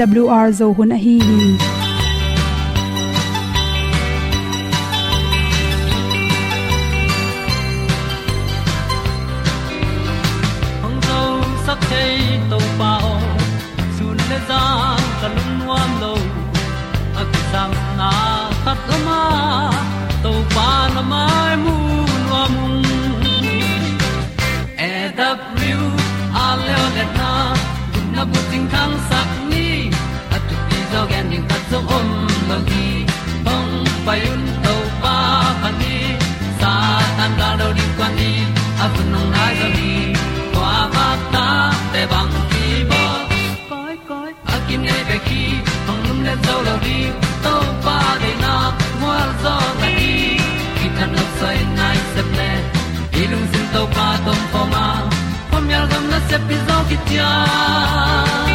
awr zo hun a hi hi yal gam na se ki tia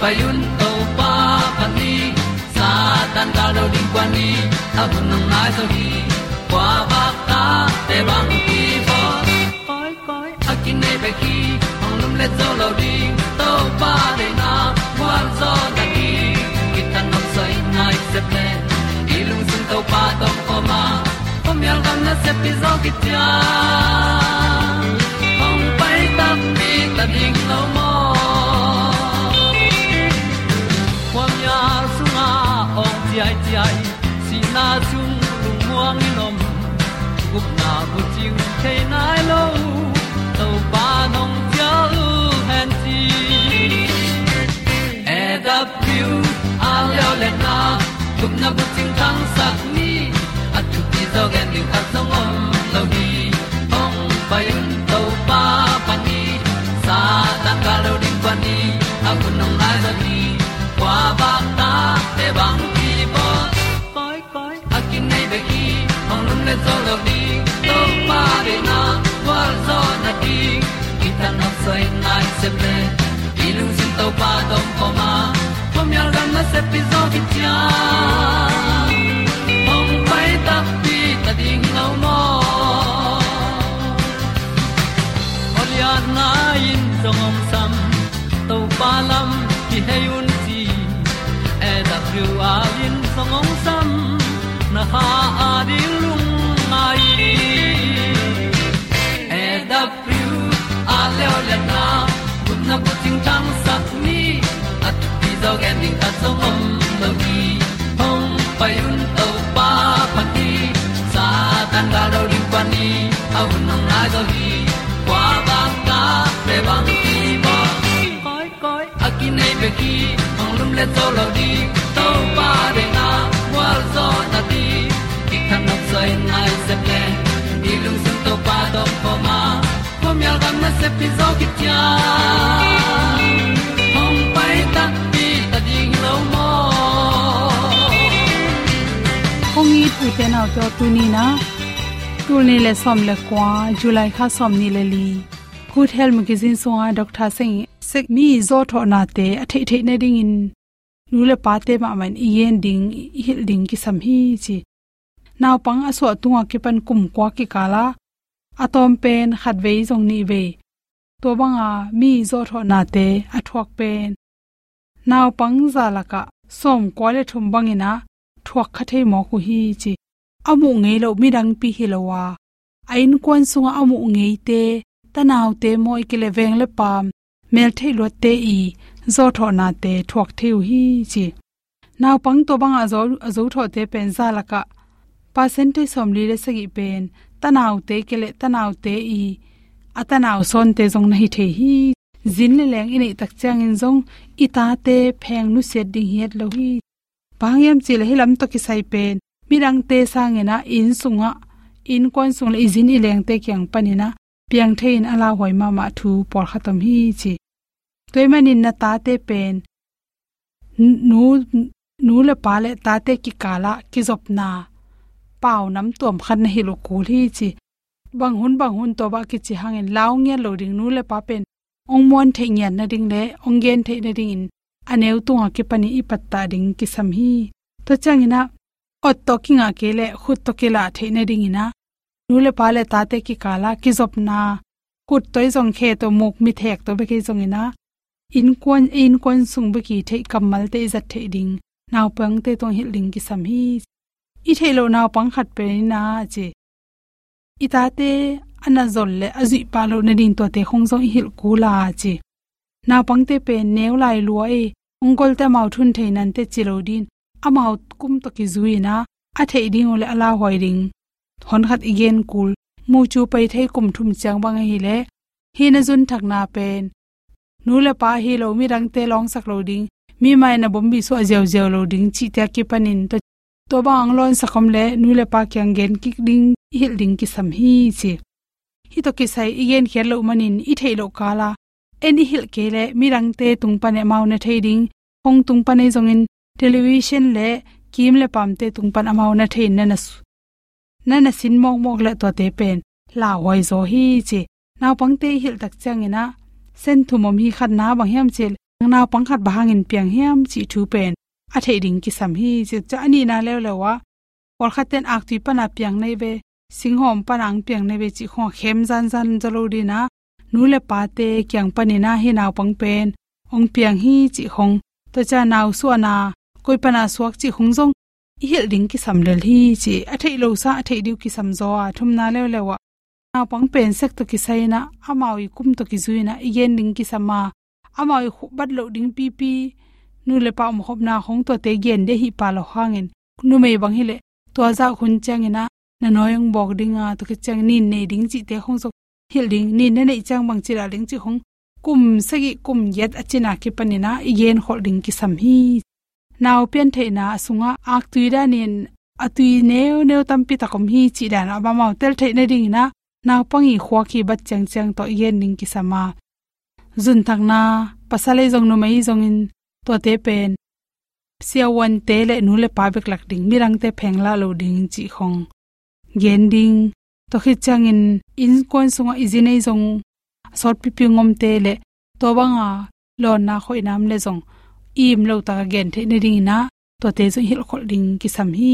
payun to pa pan ni sa tan ga do di kwa ni. A bu nang mai so hi kwa ba ta te bang ki bo koi koi a kin nei pe ki ong lum le zo lo di to pa de na kwa zo da ki ki tan nok sai nai se ple ilung sun to pa tom ko ma. Pom yal gam na se pi zo ki tia ong pai ta mi ta ding lo mo ai si na chung lu muang ni nom gup na bu chiu the nai lo to pa nong pia u han ti e da piu a leo le na. Gup na bu ting tang sat ni at ti zo gen song le zo lo ni to pa de na kwa zo na ki kita na sai nai se ple ilung sin to pa dom ko ma pom yal gam na se pi zo ki tia ong pai ta pi ta ding lo mo Olia na in song om sam to pa lam ki hay un ti. E da thru a in song om sam na ha a di lu na ko ting tang sat ni at ti zo gen ding ta so mom no gi hong pai un to pa pa ti sa tan ga do ri pa ni. Au nong lai do gi kwa ba ta pe bang ti ba koi koi akin nei be ki hong lum le to lo di to se pi zo ki tia hom pai ta pi ta ding lo mo ong i pu te to tu ni na tu ni le som le kwa july kha som ni le li good health magazine so a doctor sing sek mi zo tho na te a the the ne ding in. Nu le pa te ma man yen ding hil ding ki sam hi chi. Naw pang a tunga ki pan kum kwa ki kala atom pen khat ve jong ni ve to banga mi zo tho na te a thuak pen. Naw pang za laka som kwale thum bangina thuak kha thei mo ku hi chi. Amu ngei lo mi dang pi hi lowa ain kwan sunga amu ngei te tanaw te moi ki le veng le pam. Mel thei lo te i zo tho na te thuak theu hi chi. Naw pang to bang a zo a zo tho te pen za laka percentage som li le sagi pen. Tanaw te ke le tanaw te i atanaw son te jong nahi the hi. Zin le leng ini tak chang in jong ita te pheng nu set ding hiat lo hi. Pangyam chile hilam to ki sai pen. Mirang te sangena in sunga. In kon sung le izin i leng te kyang panina piang thein ala hoi ma ma thu por khatam hi chi. Toimanin na ta te pen. Nu nu le pa le ta te ki kala ki zop na. Pau nam tuam khan hi lo ku hi chi bang hun bang hun to ba ki chi hangin. Lao nge lo ding nu le pa pen ong mon the nyan na ding le, ong gen the na ding in. Aneu tu nga ki pani i patta ding ki sam hi to changina ot to ki nga ke le, khut to ke la the na ding ina. Nu le pa le ta te ki kala ki zop na. Kut toi jong khe to muk mi thek to be ki jong ina. In kon in kon sung be ki the kamal te zat the ding. Naw pang te tong hi ling ki sam hi. I the lo naw pang khat pe na, che itate, ana zol le azui palo na din to te khong zong hil kula chi na pangte pe new lai lo e ongol te mau thun thein an te chilo din amau kum to ki zui na, a thei ding ole ala hoi ding. Hon khat igen kul, mu chu pai thei kum thum chang bang hi le, hi na zun thak na pen. Nu le pa hi lo mi rang te long sak lo ding, mi mai na bombi so ajeu jeu lo ding, chi ta ki panin to to bang lon sakom le, nu le pa kyang gen kik ding hil ding ki sam hi chi hi to ki sai igen kher lo manin i thei lo kala. Any hil ke le mirang te tung pa ne mau na thei ding hong tung pa ne zong in television le kim le pam te tung pan amau na thei na na na na sin mok mok le to te pen. La hoi zo hi chi naw pang te hil tak chang ina sen thu mom hi khat na bang hiam chel. Naw pang khat bahang in piang hiam chi thu pen. A thei ding ki sam hi chi cha ani na le le wa or khaten ak tu pa na piang nei be singhom panang piang ne be chi kho khem zan zan zalo di na. Nu le pa te kyang pani na hi naw pang pen. Ong piang hi chi hong. To cha naw su na. Koi pana suak chi hong zong. I hil ding ki sam lel hi chi. A thei lo sa, a thei diu ki sam zo a. Thum na le le wa naw pang pen sek to ki sai na. Amawi kum to ki zui zuina igen ding ki sama amaw i khu bat lo ding pi pi. Nu le pa mo khop na hong to te gen de hi pa lo hangin nu mei bang hi le. To za khun chang ina na noyang bok dinga ah, to ke chang nin nei ding chi te hong so hil ding nin ne nei chang bang chi ra ling chi hong. Kum sagi kum yet achina ki panina igen holding ki sam hi. Naw pen the na sunga ak tuida nin atui tam pi tampi takom hi chi dan ba mau tel the na ding na naw pangi khwa ki bat chang chang to yen ning ki sama ah. zun thak na pasale jong no mai jong in, to te pen. Sia wan te le nu le pa bek lak ding mirang te phengla lo ding chi khong gending. To khi chang in in kon sunga izine jong sort pi pi ngom te le to banga lon na khoi nam le jong im lo ta gen the ne ding na to te zo hil khol ding ki sam hi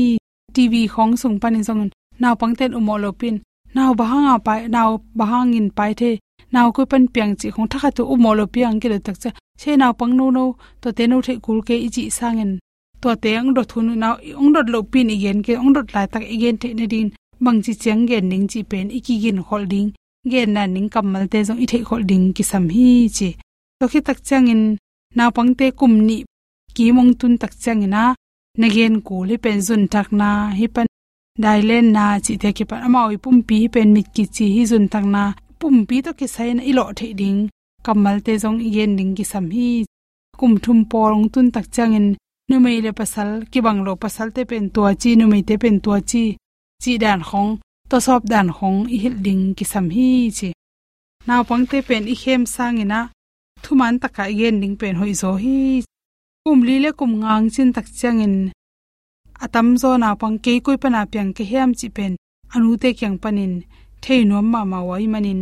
tv khong sung pan jong naw pangten umo lo pin naw bahanga pa naw bahangin pai the naw ko pan piang chi khong thakha tu umo lo piang ki le tak cha che naw pang no no to te no the kul ke i chi sangen to te ang do thun naw ong dot lo pin igen ke, ong dot lai tak igen the ne din bang chi chang gen ning chi pen iki gin holding gen na ning kamal te jong i the holding ki sam hi chi. To khi tak chang in, na pang te kum ni ki mong tun tak chang ina gen ko le pen zun tak na hi pan dai len na chi te ki pan amawi pum pi pen mit ki chi hi zun tak na. Pum pi to ki sai na i lo the ding kamal te jong gen ning ki sam hi. Kum thum porong tun tak changin nu mei le pasal, ki bang lo pasal te pen tua chi, nu mei te pen tua chi chi dan khong, to sop dan khong, i hil ding ki sam hi chi. Naw pang te pen i khem sangina thuman taka yen ding pen hoi zo hi kum li le kum ngang chin tak changin atam zo na pang ke koi pana pyang ke hem chi pen, anu te kyang panin thei nom ma ma wai manin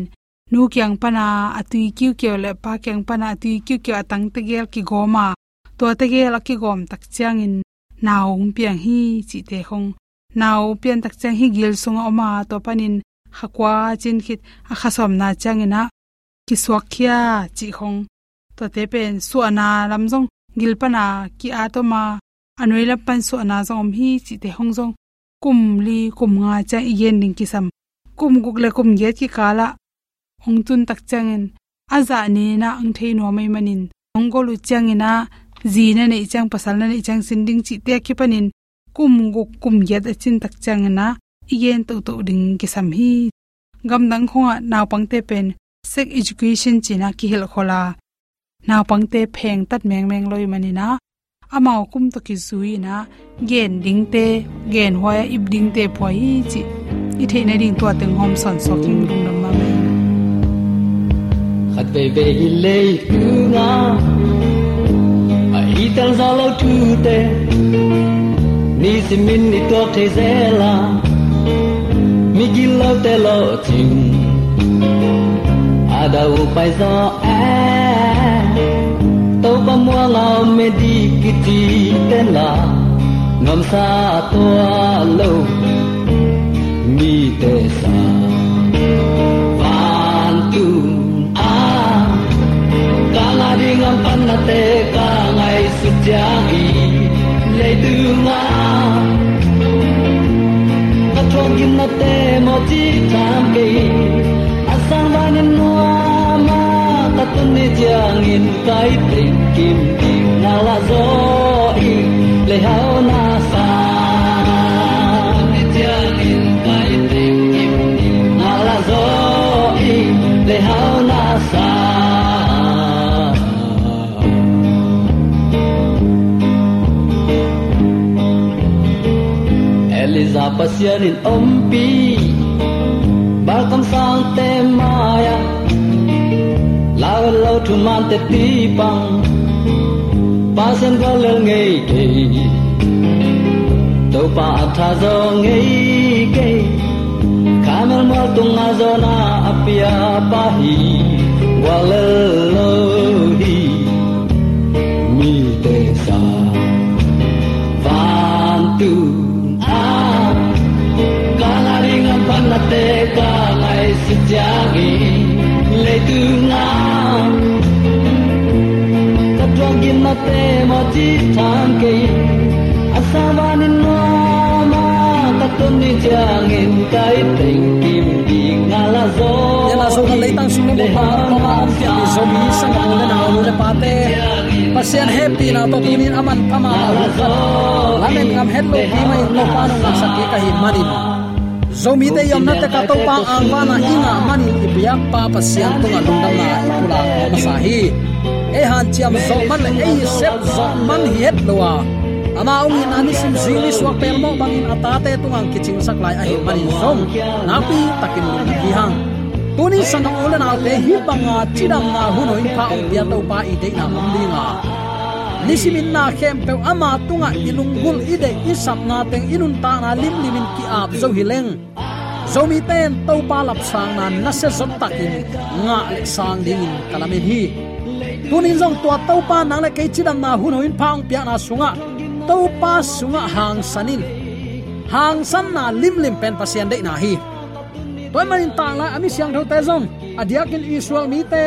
nu kyang pana atui kyu kyo le pa kyang pana atui kyu kyo atang te gel ki goma to te gel ki gom tak chang in. Naung piang hi chi te khong naw pian tak chang hi gil sung oma to panin hakwa chin khit a khasom na chang ina. Ki swak khia chi khong. To te pen su ana lamjong gil pana ki a to ma. Anoi la pan su ana zong hi chi te hong jong kum li, kum nga cha yen ning ki sam kum guk le kum ge ki kala ong tun tak changin aza ni na ang thei no mai manin. Ong go lu changina zi na nei chang, pasal na nei chang, sin ding chi te ki panin kum gu kum ge da chin tak changina yen to to ding ki sam hi. Gam dang khonga naw pangte pen, sek education china ki hel khola. Naw pangte pheng tat meng meng loi mani na amao kum to ki zui na, gen ding te, gen hoya ip ding te phoi chi. I the na ding to teng hom son so king dum nam ma me. Khat ve ve hi le ku nga. A i tel za lo tu te ni si min ni to te zela mi gi lo te lo tin. Ada u pai zo a to pa mo la me di ki ti te la. Ngam sa to lo. Mi te sa. Van tu a. Ka la ding ngam pan na te ka ngai su ja i le ta trong kim na te mo ti tam ke asang ba ni no ma ta tu ni jang in kai te kim kim na la zo i lấy hao na pasianin ompi Balkam sang te maya Lao lâu thu man te ti pang Pasen go le ngei te To pa tha zo ngei ke Kamel mo tung a zo na apia pa hi Wa lo hi. Kala ring am pan na te ka ngai si jagi Le tu nga Ka tuang gin na te mo ti tham ke Asama ni no ma ta tun ni cha in kai tình kim di nga la zo yana so kan leitang sung mo pa ko ma om pia ni zomi sang ang na na le pate pasian happy na to tunin aman pama amen ngam hello lo mai no pa no ngam sakki ka hi manin zomi te yom na te ka to pa ang wa na inga manin ipiak pa pasien to nga lungdam na ipula masahi. E han chiam zo man e sep zo man het lowa ama ong in ani sim zili swak pel mo bangin atate tungang kiching saklai ahi manin zong. Napi takin lung hi hang tuni sanang ulan alte hi banga chidam na hunoin pha ong bia to pa i de na mong dinga nisimin na khem pe ama tunga ilunggul ide isap na teng inun ta na lim limin ki ap zo hileng zomi ten to pa lap sang na na se zot takin nga le sang ding kalamin hi. Tunin zong tua to pa nang le kei chidam na hun hoin phang pia na sunga. To pa sunga hang sanin. Hang san na lim lim pen pasien de na hi. Toy manin ta la ami siang tho te zong adiakin israel mi te.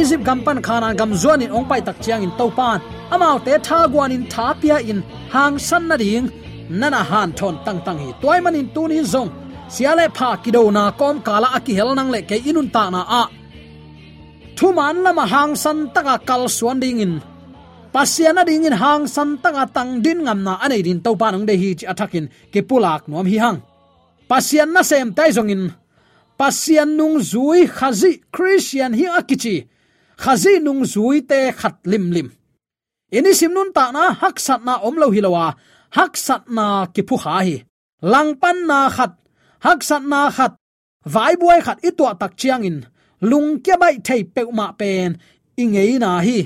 Izip gampan khana gam zuan ong pai tak chiang in to pan amao te tha guan in tha pia in hang san na ding. Nana han thon tang tang hi toy manin tu ni zong. Siale pha kido na kom kala aki hel nang le ke inun ta na a. Thu man lama hang san taka kal suan ding in. Pasiana ding in hang san taka tang din ngam na anei din to pa nang de hi chi athakin ke pulak nom hi hang. Pasian na sem tai zong in. Pasian nung zui khazi christian hi akichi khazi nung zui te khat lim lim ini simnun ta na, hak sat na om lo hilowa hak sat na ki phu ha hi. Lang pan na khat. Hak sat na khat. Vai buai khat i to tak chiang in. Lung kya bai thei pe ma pen. Ingei na hi.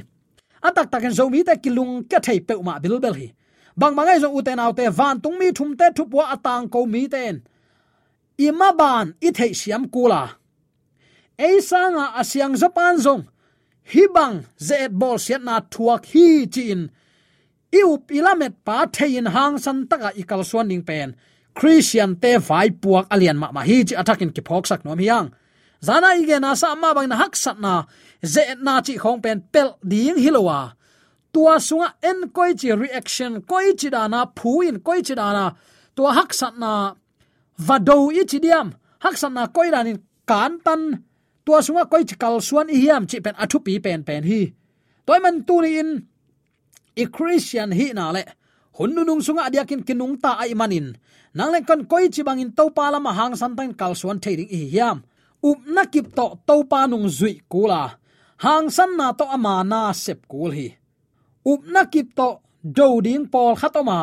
Atak taken zo mi ta ki lung kya thei pe ma bil bel hi. Bang bangai zo uten autte van tung mi thum te thu po atang ko mi ten. Ima ban i thei siam kula. Eisa nga asyang zopan zong hibang ze bol siat na thuak hi chin iu pilamet pa thein hang san taka ikal suan ning pen. Christian te vai puak alian ma ma hi chi attacking ki phok sak nom hiang. Zana ige na sa ma bang na hak sat na. Ze na chi khong pen pel ding hilowa. Tua sunga en koi chi reaction, koi chi dana phu in koi chi dana tua hak sat na vado i chi diam. Hak sat na koi dan kan tan tua sunga koi chikal suan i hiam chi pen athu pi pen pen hi. Toy man tu ni in, i christian hi na le. Hunnu nung sunga adiakin kinung ta ai manin. Nang le kon koi chi bangin to pa lama hang san tan kal suan thading i hiam. Up na kip to to pa nung zui kula hang san na to ama na sep kul hi up na kip to do ding pol khatoma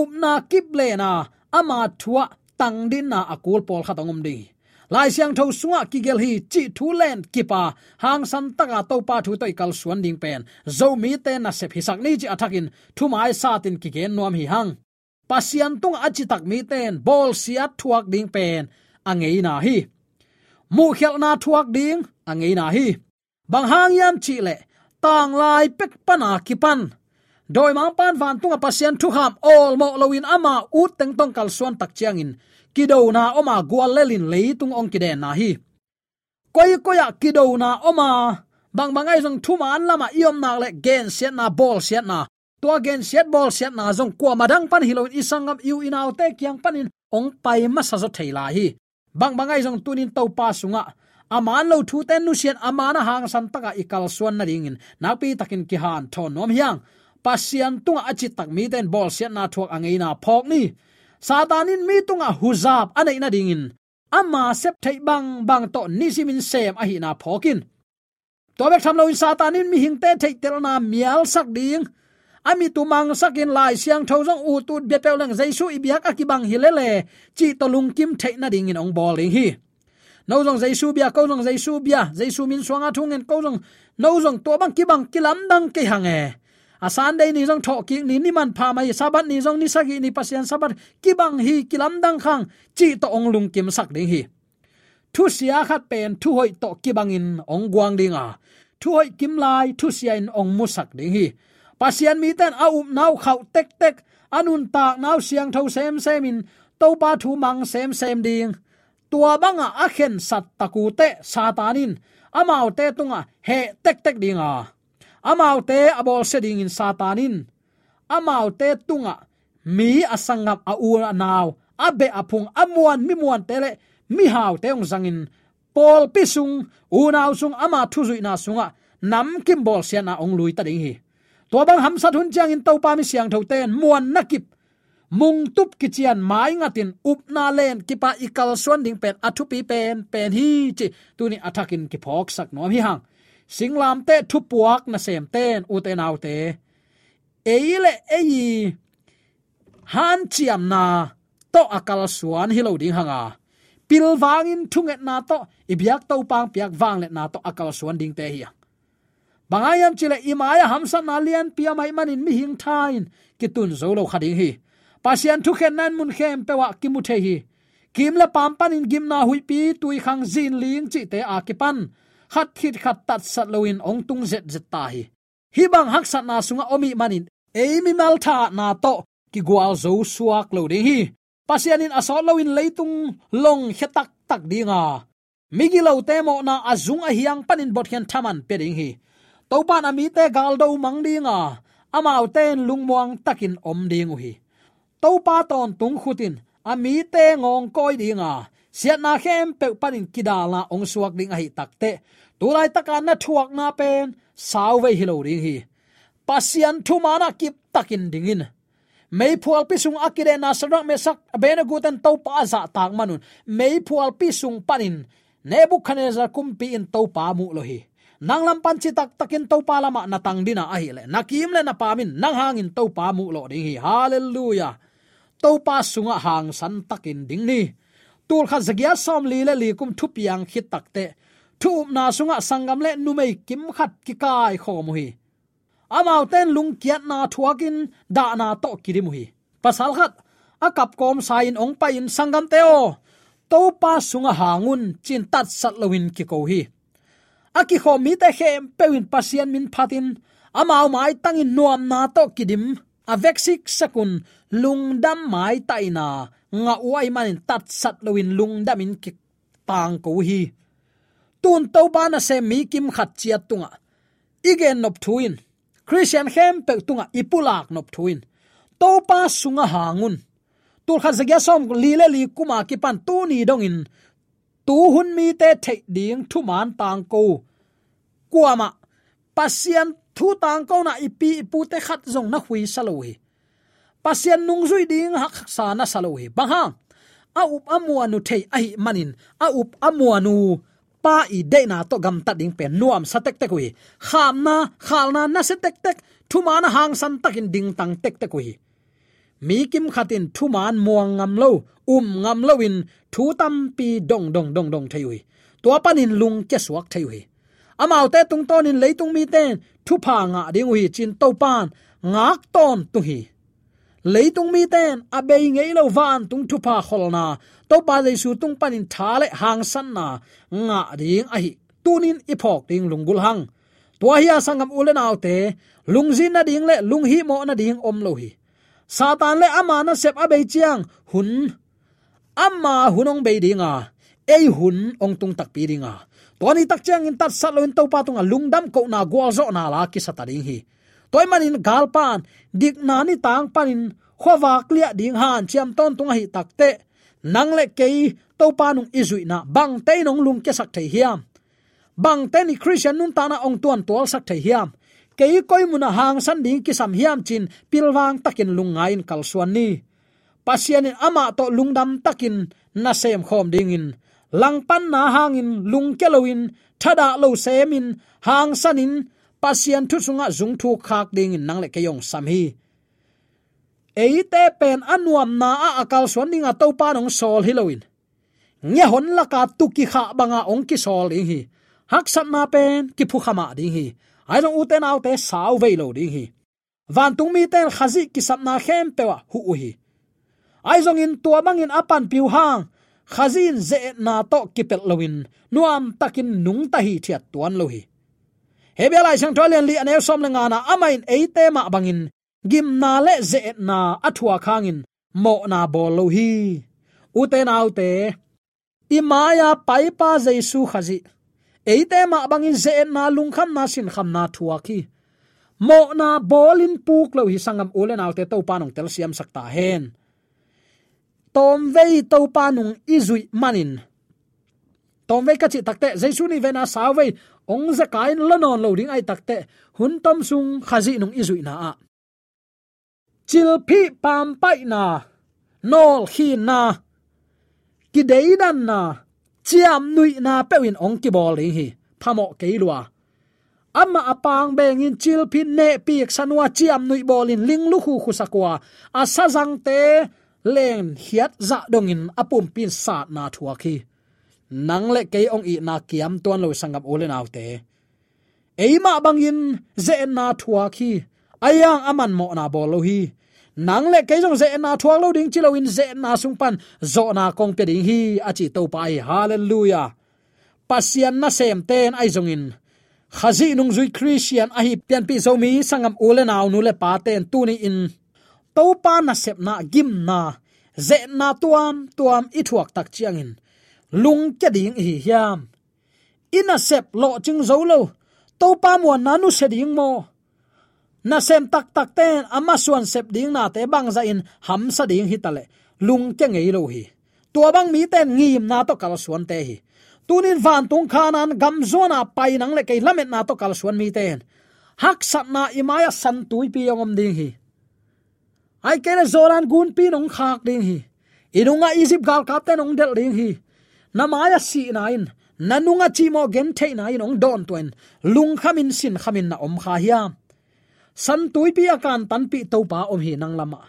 up na kip le na ama thua tang din na akul pol khatangom ding lai siang tho sunga ki gel hi, chi thu len kipa, hang san taka to pa thu toi kal suan ding pen zo mi te na se phisak ni chi athakin thu mai sa tin ki gen nuam hi hang. Pasian tung achi tak mi ten, bol sia thuak ding pen, angei na hi. Mu khel na thuak ding, angei na hi. Bang hang yam chi le, tang lai pek pana kipan doi mang pan van tunga pasian thu ham all mo lowin ama ut teng tong kal suan tak chiang in kido na oma gualelin lelin tung ong kide na hi. Koi koya kido na oma, bang bangai jong thu an lama iom na le gen set na, ball set na. To gen set ball set na jong kwa madang pan hilo isangam yu inaw te kyang panin ong pai ma sa zo theila hi. Bang bangai jong tunin to pa sunga. Aman lo thu ten nu sian amana hang san taka ikal suan na ringin. Napi takin ki han thon nom hiang. Pasian tunga achi tak mi ten ball sian na thuak angeina phok ni satanin mi tunga huzap anei na dingin ama sep thei bang bang to nisimin sem a hi na phokin to bek tham lo in satanin mi hingte thei tel na mial sak ding. Ami tu mang sakin lai siang tho u tu be pe lang jaisu ibyak akibang hilele chi to lung kim thei na ding in ong bol ding hi. No jong jaisu bia ko jong jaisu bia. Jaisu min swanga thungen ko jong no jong to bang kibang kilam dang ke hange a sunday ni jong tho ki ni ni man pha mai, sabat ni jong ni sagi ni pasian sabat, ki bang hi kilam dang khang, chi to ong lung kim sak ding hi. Thu sia khat pen, thu hoi to ki bang in ong guang ding a. Thu hoi kim lai, thu sia in ong mu sak ding hi. Pasian mi ten a up nau khau tek tek, anun tak nau siang tho sem sem in, to pa thu mang sem sem ding. Tua banga a khen sat taku te satanin amau te tunga he tek tek dinga amau te abol seding in satanin. Amau te tunga. Mi asangam a u naw abe apung amuan mi muan tele. Mi haw te ong zangin. Pol pisung u sung ama thuzui na sunga. Nam kim bol sian na ong lui ta ding hi. To bang ham sat hun chang in to pa mi siang tho ten, muan nakip mung tup kichian mai ngatin up na len kipa ikal suan ding pen athu pi pen pen hi chi. Tuni athakin ki phok sak nom hi hang singlam te thu puak na sem ten u te nau te eile ei han chiam na, to akal suan hilo ding hanga. Pil wangin thunget na to ibyak to pang piak wang le na to akal suan ding te hi bangayam chile imaya hamsa na lian pia mai manin mi hing thain, kitun zolo khading hi. Pasian thu khen nan mun khem pewa kimu the hi. Kim la pam panin gim na hui pi tui khang zin ling chi te akipan ki pan khát khit khat tat sat loin ong tung zet zet ta hi hi bang hak sat na sunga omi manin. Eimi mal tha na to. Ki gwal zo suak lo ding hi. Pasianin asol loin leitung long hetak tak dinga. Migi lo te mo na azung a hiang panin bot hian thaman pe ding hi. To pan ami te gal do mang dinga. Amau ten lungmuang takin om ding hi. To pa ton tung khutin. Ami te ngong koi dinga. Siat na khem pe panin kidala ong suak ding a hi takte tulai takan na thuak na pen sau ve hilo ring hi pasian thu mana kip takin dingin mei phual pi sung akire na sarak me sak bena guten to pa za tak manun mei phual pi sung panin. Nebuchadnezzar kumpi in to pa mu lo hi nang lam pan chi tak takin to pa lama na tang dina a hi le nakim le na pamin nang hangin to pa mu lo ding hi hallelujah. To pa sunga hang san takin ding ni tul kha zagya som li le li kum thu piang khit takte thu na sunga sangam le numei kim khat ki kai kho mu hi. Amau ten lung kiat na thuakin da na to kiri mu hi. Pasal khat akap kom sain ong pa in sangam teo to pa sunga hangun chin tat sat lowin ki ko hi. Aki kho mi te hem pewin pasien min phatin. Amau mai tangin nuam na to kidim. Avexik sakun lungdam mai taina nga uai manin tat sat lowin lungdam in ki tang ko hi tun to ba na se mi kim khat chia tunga. Igen nop thuin. Christian hem pe tunga ipulak nop thuin. To pa sunga hangun. Tur khat zagya som li le li kuma ki pan tu ni dong in. Tu hun mi te the ding thu man tang ko. Kuama pasian thu tang ko na ipi ipu te khat zong na hui salohi pasian nung zui ding hak sa na salohi bang ha, a up amua nu thei ai manin, a up amua nu pa i de na to gam ta ding pen nuam sa tek tek hui kham na, khal na na se tek tek. Thu ma na hang san takin ding tang tek tek hui mi kim khatin thu man muang ngam lo um ngam lo in, thu tam pi dong dong dong dong thayui tua panin lung che suak thayui amau te tung ton in leitung mi ten thu pha nga ding hui chin to pan, ngak ton tu hi. Leitung mi ten abei ngei lo van tung thu pha kholna to pa le su tung panin thale hang san na nga ding a hi tunin ipok ding lungul hang to hi sangam ulen autte lungzin na ding le lung hi mo na ding om lo hi satan le ama na sep abei chiang hun amma hunong bei dinga ei hun ong tung tak pi dinga toni tak chiang in tat sat loin to pa tunga lungdam ko na gwal zo na la ki sata ding hi toy manin galpan dik nani tang panin khowak lia ding han chiam ton tunga hi takte nang le ke to pa nung izui na bang te nong lung ke sak thei hiam. Bang te ni christian nun ta na ong tuan tol sak thei hiam. Ke koi muna hang san ding ki sam hiam chin pilwang takin lungain kalsuan ni. Pasian ama to lungdam takin na sem khom ding in. Langpan na hangin lungkelowin thada lo semin hang sanin pasian thu sunga zung thu khak ding in nangle keyong sam hi eite pen anuam na a akal suan dinga to panong sol hiloin nge hon laka tuki kha banga ong ki sol ding hi. Hak sat na pen ki phu khama ding hi. Ai long uten autte sau ve lo ding hi. Van tung mi ten khazi ki sat na khem pewa hu hi. Ai zong in tua bangin apan piu hang. Khazin ze na to kipel loin nuam takin nung ta hi thiat tuan lo hi. Hebelai sang tholian li anew som lenga na amain eite ma bangin gim na le ze na athua khangin, mo na bol lo hi. Uten autte imaya paipa jesu khazi. Eite ma bangin ze na lung kham na sin kham na thua ki mo na bolin puk lo hi sangam ulen autte to panong tel siam sakta hen. Tom vei to panung izui manin. Tom vei ka chi takte jaisu ni vena sawei ong za kain lanon lo ding ai takte hun tom sung khazi nung izui na a chilphi pam pai na nol khi na ki dei dan na chiam nui na pewin ong ki bol ri hi phamo keilwa amma apang bengin chil phi ne piek sanwa chiam nui bolin ling lu khu khu sakwa asa jang te len hiat za dongin apum pin sat na thua khi nang le ke ong i na kiam ton lo sangam ole naw te eima bangin ze na thua khi ayang aman mo na bol lo hi nang le ke jong ze na thua lo ding chilo in ze na sung pan zo na kong pe ding hi achi to pai hallelujah. Pasian na sem ten ai jong in. Khazi nung zui christian, a hi pian pi zo mi, sangam ule naw nu le pa ten tu ni in. To pa na sep na gim na. Ze na tuam tuam i thuak tak chiang in. Lung ke ding hi hiam. Ina sep lo ching zo lo. To pa mo na nu se ding mo na sem tak tak ten ama suan sep ding na te bang za in, ham sa ding hi tale lung ke ngei lo hi. Tua bang mi ten ngim na to kal suan te hi. Tunin van tung khanan gam zona pai nang le ke lamet na to kal suan mi ten hak sat na imaya san tui pi yongom ding hi. Ai kele zoran gun pi nong khak ding hi. Inunga izip gal kap ten ong del ding hi. Namaya si na in. Nanunga chimo gen the na in ong don twen lung khamin sin khamin na om kha hiam san tui pi akan tan pi to pa om hi nang lama.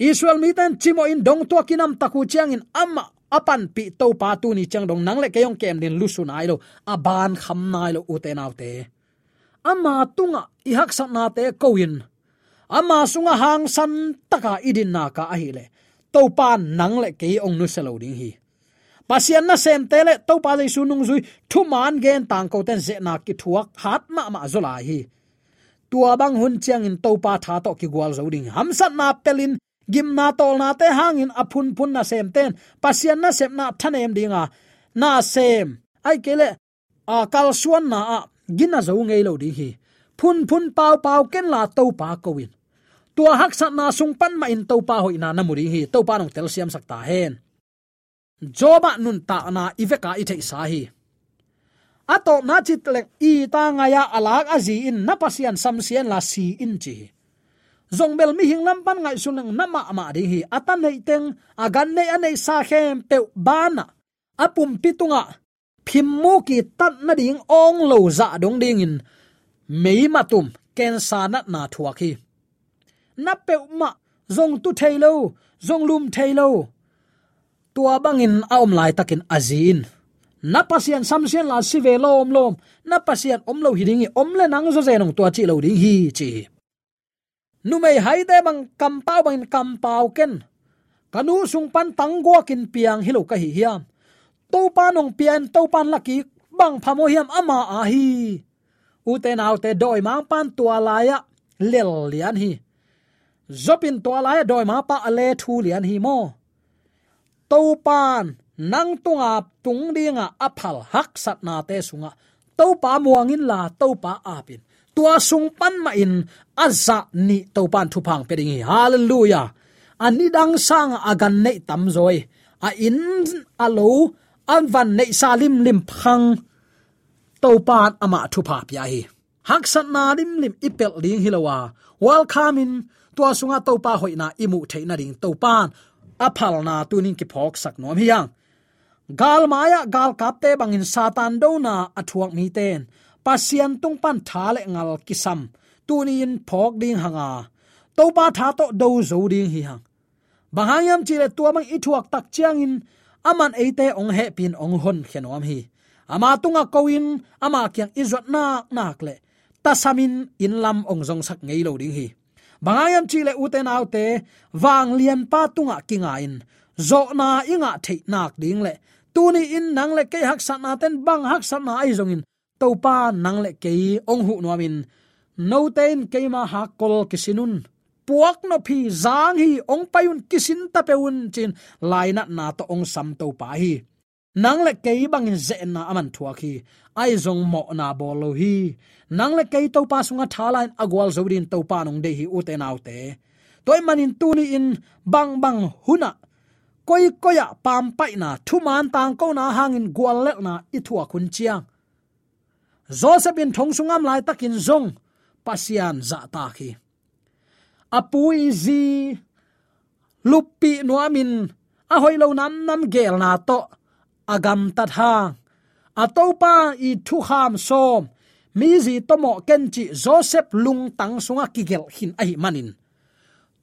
Israel mi ten chimo in dong to kinam taku chiang in amma apan pi to pa tu ni chang dong nang le kayong kem din lusu nai lo aban kham nai lo uten autte te. Amma tunga i hak sa na te koin ama sunga hang san taka idin na ka ahile to pa nang le ke ong nu selo ding hi. Pasian na sem tele to pa le sunung zui thu man gen tang ko ten ze na ki thuak hat ma ma zola hi tua bang hun chiang in to pa tha to ki gwal zo ding. Ham sat na pelin, gim na tol na te hangin apun pun na sem ten. Pasian na sem na thanem dinga na sem. Ai kele a kal suan na a gina zo ngei lo ding hi. Phun phun pau pau ken la to pa ko win. Tua hak sat na sung pan ma in to pa hoi na na muri hi. To pa nong tel siam sakta hen. Joba nun ta na iveka i sahi sa hi ato na chit lek i ta nga ya alak azi in, na pasian sam sian la si in chi. Zong bel mi hing lam pan ngai sun na ma ma ri hi atan nei teng agan nei anei sa khem pe bana apum pitunga phimmu ki tat na ding ong lo za dong ding in. Mei matum ken sa na na thua khi. Na pe ma, zong tu thailo zong lum thailo tua bangin aom lai takin azin na pasian samsian la si ve lom lom na pasian om lo hiding om le nang zo zenong tua chi lo ding hi chi. Nu mei hai de bang kam pau bang kam pau ken. Kanu sung pan tang go kin piang hilo ka hi hiam. To pa nong pian to pan laki bang phamo hiam ama a hi. U te nau te doi mang pan tua la ya, lel lian hi. Zopin tua la ya, doi ma pa ale thu lian hi mo. To pan nang tunga tung dinga aphal hak sat na te sunga. To pa muangin la to pa apin. Tua sung pan ma in, azza ni to pan thu phang pe ding hallelujah. Ani dang sang agan nei tam zoi. A in alo an van nei salim lim phang to pan ama thu pha pya hi. Hak sat na lim lim ipel ding hilawa welcome in. Tua sunga to pa hoina imu theina ding to pan. Aphal na tunin ki phok sak nom hiang gal maya, gal kapte, bangin satan do na athuak mi ten. Pasian tung pan tha le ngal kisam. Tunin phok ding hanga. To pa tha to do zo ding hi hang. Bahayam chile tua bang ithuak tak chiang in, aman eite ong he pin ong hon khenom hi. Ama tunga koin ama kyang izot nak nak le. Tasamin in lam ong zong sak ngei lo ding hi. Bangayam chile uten autte wang lian pa tunga kinga in. Zo na inga thei nak ding le tuni in nang le ke hak sat na ten bang hak sat na ai zongin. To pa nang le ke ong hu nuamin no ten ke ma ha kol kisinun. Puak no phi zang hi ong payun kisin ta peun chin. Laina na to ong sam to pa hi. Nang le ke bang in ze na aman thua khi ai zong mo na bolo hi. Nang le ke to pa sunga thalain agwal zodin to pa nong de hi u autte toy manin tuni in bang bang huna koi koya pam pai na thu man tang ko na hangin gwal lek na ithua kun chiang. Joseph in thong sungam lai takin zong, pasian za ta khi apui zi, lupi nuamin, a hoi lo nam nam gel na to, agam tat hang. Atopa i thu kham som, mi zi tomo kenchi joseph lung tang sunga kigel hin ai manin.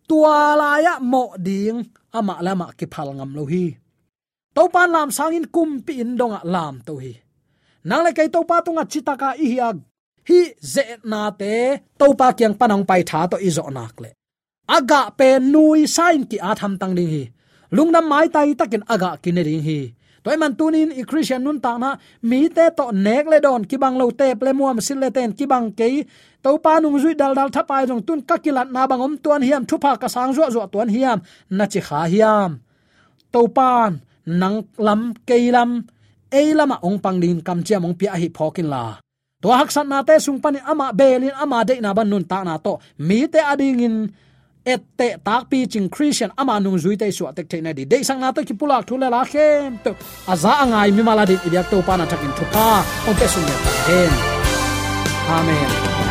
Tua la ya mo ding ama lama ki phal ngam lo hi. To pan lam sangin kum pi in donga lam to hi. Nang le kai to pa tunga chitaka i hi hi ze na te to pa kyang panang pai tha to izo nak le. Aga pe nui sign ki a tham tang ding hi. Lungnam mai tai takin aga kinering hi toy man tunin i christian nun ta na mi te to nek le don, ki bang lo te ple muam sil le ten, ki bang ke to pa nung zui dal dal thapai jong tun, ka kilat na bangom tuan hiam thu pha ka sang zo zo tuan hiam, na chi kha hiam. To pan nang lam ke lam e lama ong pang din, kam chia mong pia hi phokin la. To hak san na te sung pan ama belin ama de na ban nun ta na to, mi te ading in et te tak pi ching christian ama nung zui te suwa tek te na di. De sang na to ki pulak thule la khem to. Aza angai mi mala din ibyak to pa na thakin thupa on te sun ya amen.